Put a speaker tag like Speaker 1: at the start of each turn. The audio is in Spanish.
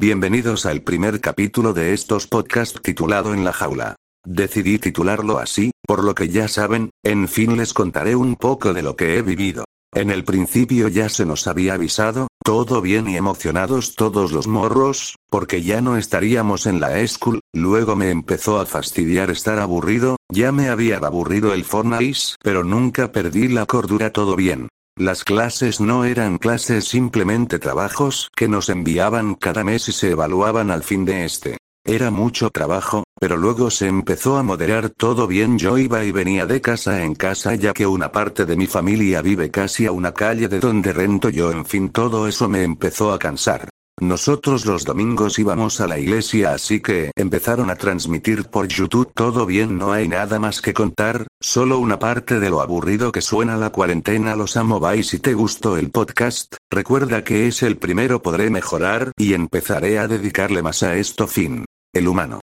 Speaker 1: Bienvenidos al primer capítulo de estos podcasts titulado En la jaula. Decidí titularlo así, por lo que ya saben, en fin les contaré un poco de lo que he vivido. En el principio ya se nos había avisado, todo bien y emocionados todos los morros, porque ya no estaríamos en la school, luego me empezó a fastidiar estar aburrido, ya me había aburrido el Fortnite, pero nunca perdí la cordura todo bien. Las clases no eran clases simplemente trabajos que nos enviaban cada mes y se evaluaban al fin de este. Era mucho trabajo, pero luego se empezó a moderar todo bien. Yo iba y venía de casa en casa ya que una parte de mi familia vive casi a una calle de donde rento yo. En fin, todo eso me empezó a cansar. Nosotros los domingos íbamos a la iglesia así que empezaron a transmitir por YouTube todo bien no hay nada más que contar, solo una parte de lo aburrido que suena la cuarentena los amo bye si te gustó el podcast, recuerda que es el primero podré mejorar y empezaré a dedicarle más a esto fin. El humano.